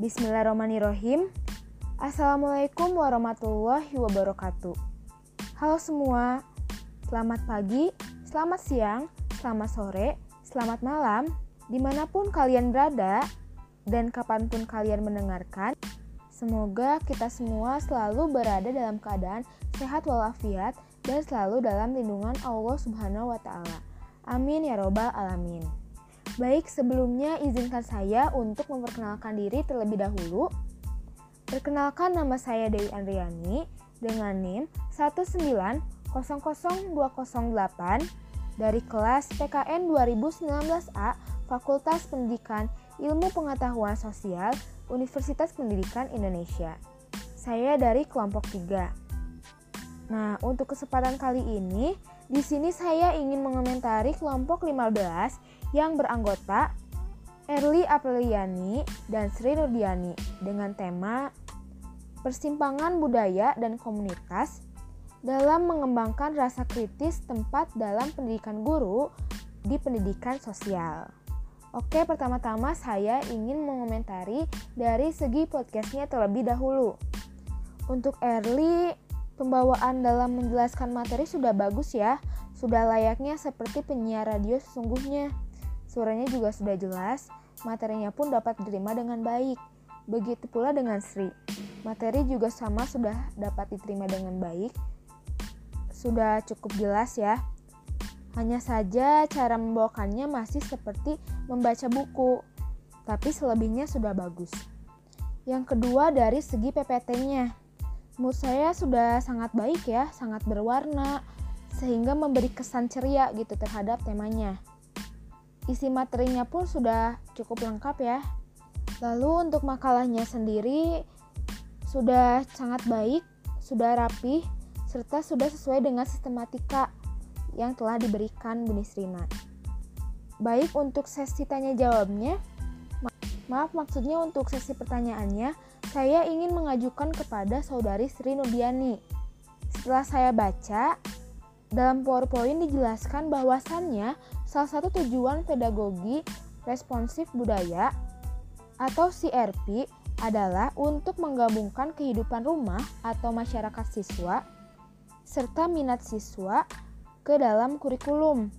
Bismillahirrahmanirrahim. Assalamualaikum warahmatullahi wabarakatuh. Halo semua, selamat pagi, selamat siang, selamat sore, selamat malam, di mana pun kalian berada dan kapan pun kalian mendengarkan. Semoga kita semua selalu berada dalam keadaan sehat walafiat dan selalu dalam lindungan Allah Subhanahu wa Ta'ala. Amin ya Robbal 'Alamin. Baik, sebelumnya izinkan saya untuk memperkenalkan diri terlebih dahulu. Perkenalkan nama saya Dewi Andriani dengan NIM 1900208 dari kelas PKN 2019A Fakultas Pendidikan Ilmu Pengetahuan Sosial Universitas Pendidikan Indonesia. Saya dari kelompok 3. Nah, untuk kesempatan kali ini, di sini saya ingin mengomentari kelompok 15 yang beranggota Erli Apriliani dan Sri Nurdiani dengan tema Persimpangan Budaya dan Komunitas dalam mengembangkan rasa kritis tempat dalam pendidikan guru di pendidikan sosial. Oke, pertama-tama saya ingin mengomentari dari segi podcastnya terlebih dahulu. Untuk Erli, pembawaan dalam menjelaskan materi sudah bagus ya, sudah layaknya seperti penyiar radio sesungguhnya. Suaranya juga sudah jelas, materinya pun dapat diterima dengan baik. Begitu pula dengan Sri. Materi juga sama sudah dapat diterima dengan baik. Sudah cukup jelas ya. Hanya saja cara membawakannya masih seperti membaca buku, tapi selebihnya sudah bagus. Yang kedua dari segi PPT-nya. Menurut saya sudah sangat baik ya, sangat berwarna, sehingga memberi kesan ceria gitu terhadap temanya. Isi materinya pun sudah cukup lengkap ya. Lalu untuk makalahnya sendiri sudah sangat baik, sudah rapi, serta sudah sesuai dengan sistematika yang telah diberikan Bu Nisrina. Baik untuk sesi tanya jawabnya, maaf maksudnya untuk sesi pertanyaannya, saya ingin mengajukan kepada saudari Sri Nudiani. Setelah saya baca, dalam PowerPoint dijelaskan bahwasannya salah satu tujuan pedagogi responsif budaya atau CRP adalah untuk menggabungkan kehidupan rumah atau masyarakat siswa serta minat siswa ke dalam kurikulum,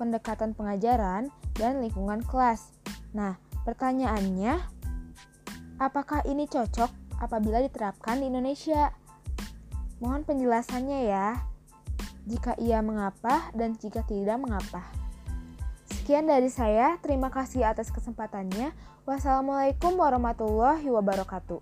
pendekatan pengajaran, dan lingkungan kelas. Nah, pertanyaannya, apakah ini cocok apabila diterapkan di Indonesia? Mohon penjelasannya ya jika ia mengapa dan jika tidak mengapa. Sekian dari saya, terima kasih atas kesempatannya. Wassalamualaikum warahmatullahi wabarakatuh.